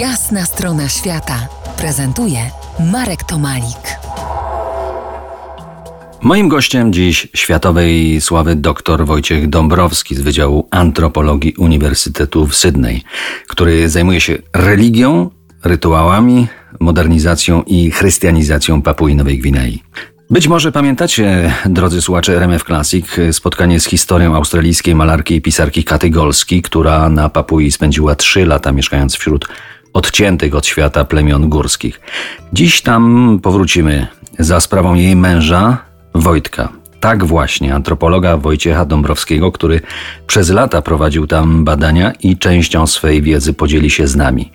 Jasna strona świata prezentuje Marek Tomalik. Moim gościem dziś światowej sławy dr Wojciech Dąbrowski z Wydziału Antropologii Uniwersytetu w Sydney, który zajmuje się religią, rytuałami, modernizacją i chrystianizacją Papui Nowej Gwinei. Być może pamiętacie, drodzy słuchacze RMF Classic, spotkanie z historią australijskiej malarki i pisarki Katy Golski, która na Papui spędziła trzy lata mieszkając wśród odciętych od świata plemion górskich. Dziś tam powrócimy za sprawą jej męża, Wojtka. Tak właśnie, antropologa Wojciecha Dąbrowskiego, który przez lata prowadził tam badania i częścią swej wiedzy podzieli się z nami.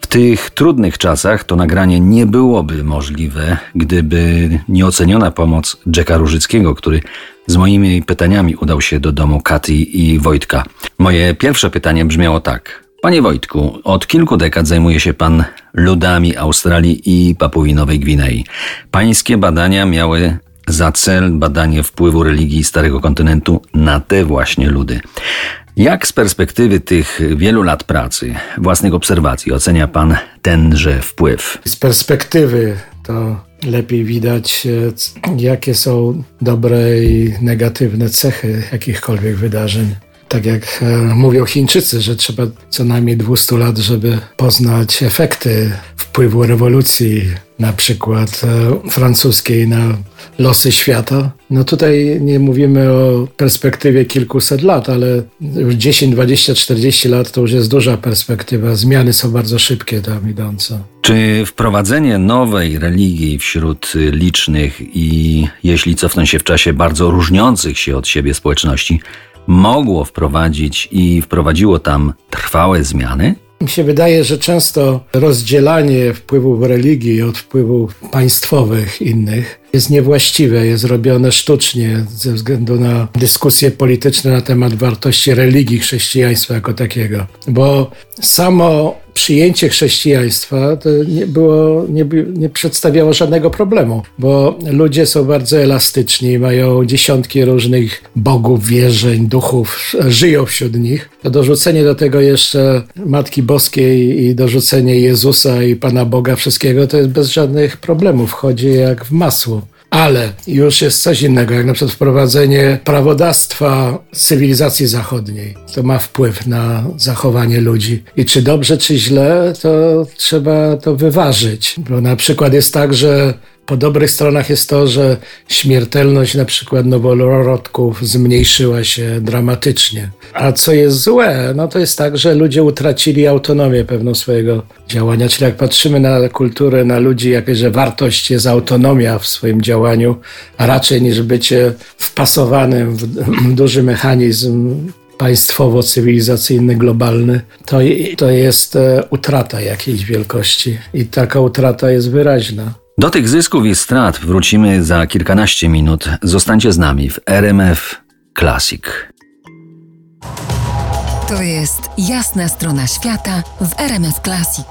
W tych trudnych czasach to nagranie nie byłoby możliwe, gdyby nieoceniona pomoc Jacka Różyckiego, który z moimi pytaniami udał się do domu Katy i Wojtka. Moje pierwsze pytanie brzmiało tak. Panie Wojtku, od kilku dekad zajmuje się Pan ludami Australii i Papui Nowej Gwinei. Pańskie badania miały za cel badanie wpływu religii Starego Kontynentu na te właśnie ludy. Jak z perspektywy tych wielu lat pracy, własnych obserwacji ocenia Pan tenże wpływ? Z perspektywy to lepiej widać, jakie są dobre i negatywne cechy jakichkolwiek wydarzeń. Tak jak e, mówią Chińczycy, że trzeba co najmniej 200 lat, żeby poznać efekty wpływu rewolucji, na przykład e, francuskiej na losy świata. No tutaj nie mówimy o perspektywie kilkuset lat, ale już 10, 20, 40 lat to już jest duża perspektywa. Zmiany są bardzo szybkie tam idące. Czy wprowadzenie nowej religii wśród licznych i, jeśli cofnę się w czasie, bardzo różniących się od siebie społeczności, mogło wprowadzić i wprowadziło tam trwałe zmiany? Mi się wydaje, że często rozdzielanie wpływów religii od wpływów państwowych innych jest niewłaściwe, jest robione sztucznie ze względu na dyskusje polityczne na temat wartości religii chrześcijaństwa jako takiego. Bo samo przyjęcie chrześcijaństwa to nie, było, nie, nie przedstawiało żadnego problemu, bo ludzie są bardzo elastyczni, mają dziesiątki różnych bogów, wierzeń, duchów, żyją wśród nich. To dorzucenie do tego jeszcze Matki Boskiej i dorzucenie Jezusa i Pana Boga wszystkiego to jest bez żadnych problemów, wchodzi jak w masło. Ale już jest coś innego, jak na przykład wprowadzenie prawodawstwa cywilizacji zachodniej. To ma wpływ na zachowanie ludzi. I czy dobrze, czy źle, to trzeba to wyważyć. Bo na przykład jest tak, że po dobrych stronach jest to, że śmiertelność na przykład noworodków zmniejszyła się dramatycznie. A co jest złe, no to jest tak, że ludzie utracili autonomię pewną swojego działania. Czyli jak patrzymy na kulturę, na ludzi, jakie że wartość jest autonomia w swoim działaniu, a raczej niż bycie wpasowanym w duży mechanizm państwowo-cywilizacyjny, globalny, to, to jest e, utrata jakiejś wielkości. I taka utrata jest wyraźna. Do tych zysków i strat wrócimy za kilkanaście minut. Zostańcie z nami w RMF Classic. To jest jasna strona świata w RMF Classic.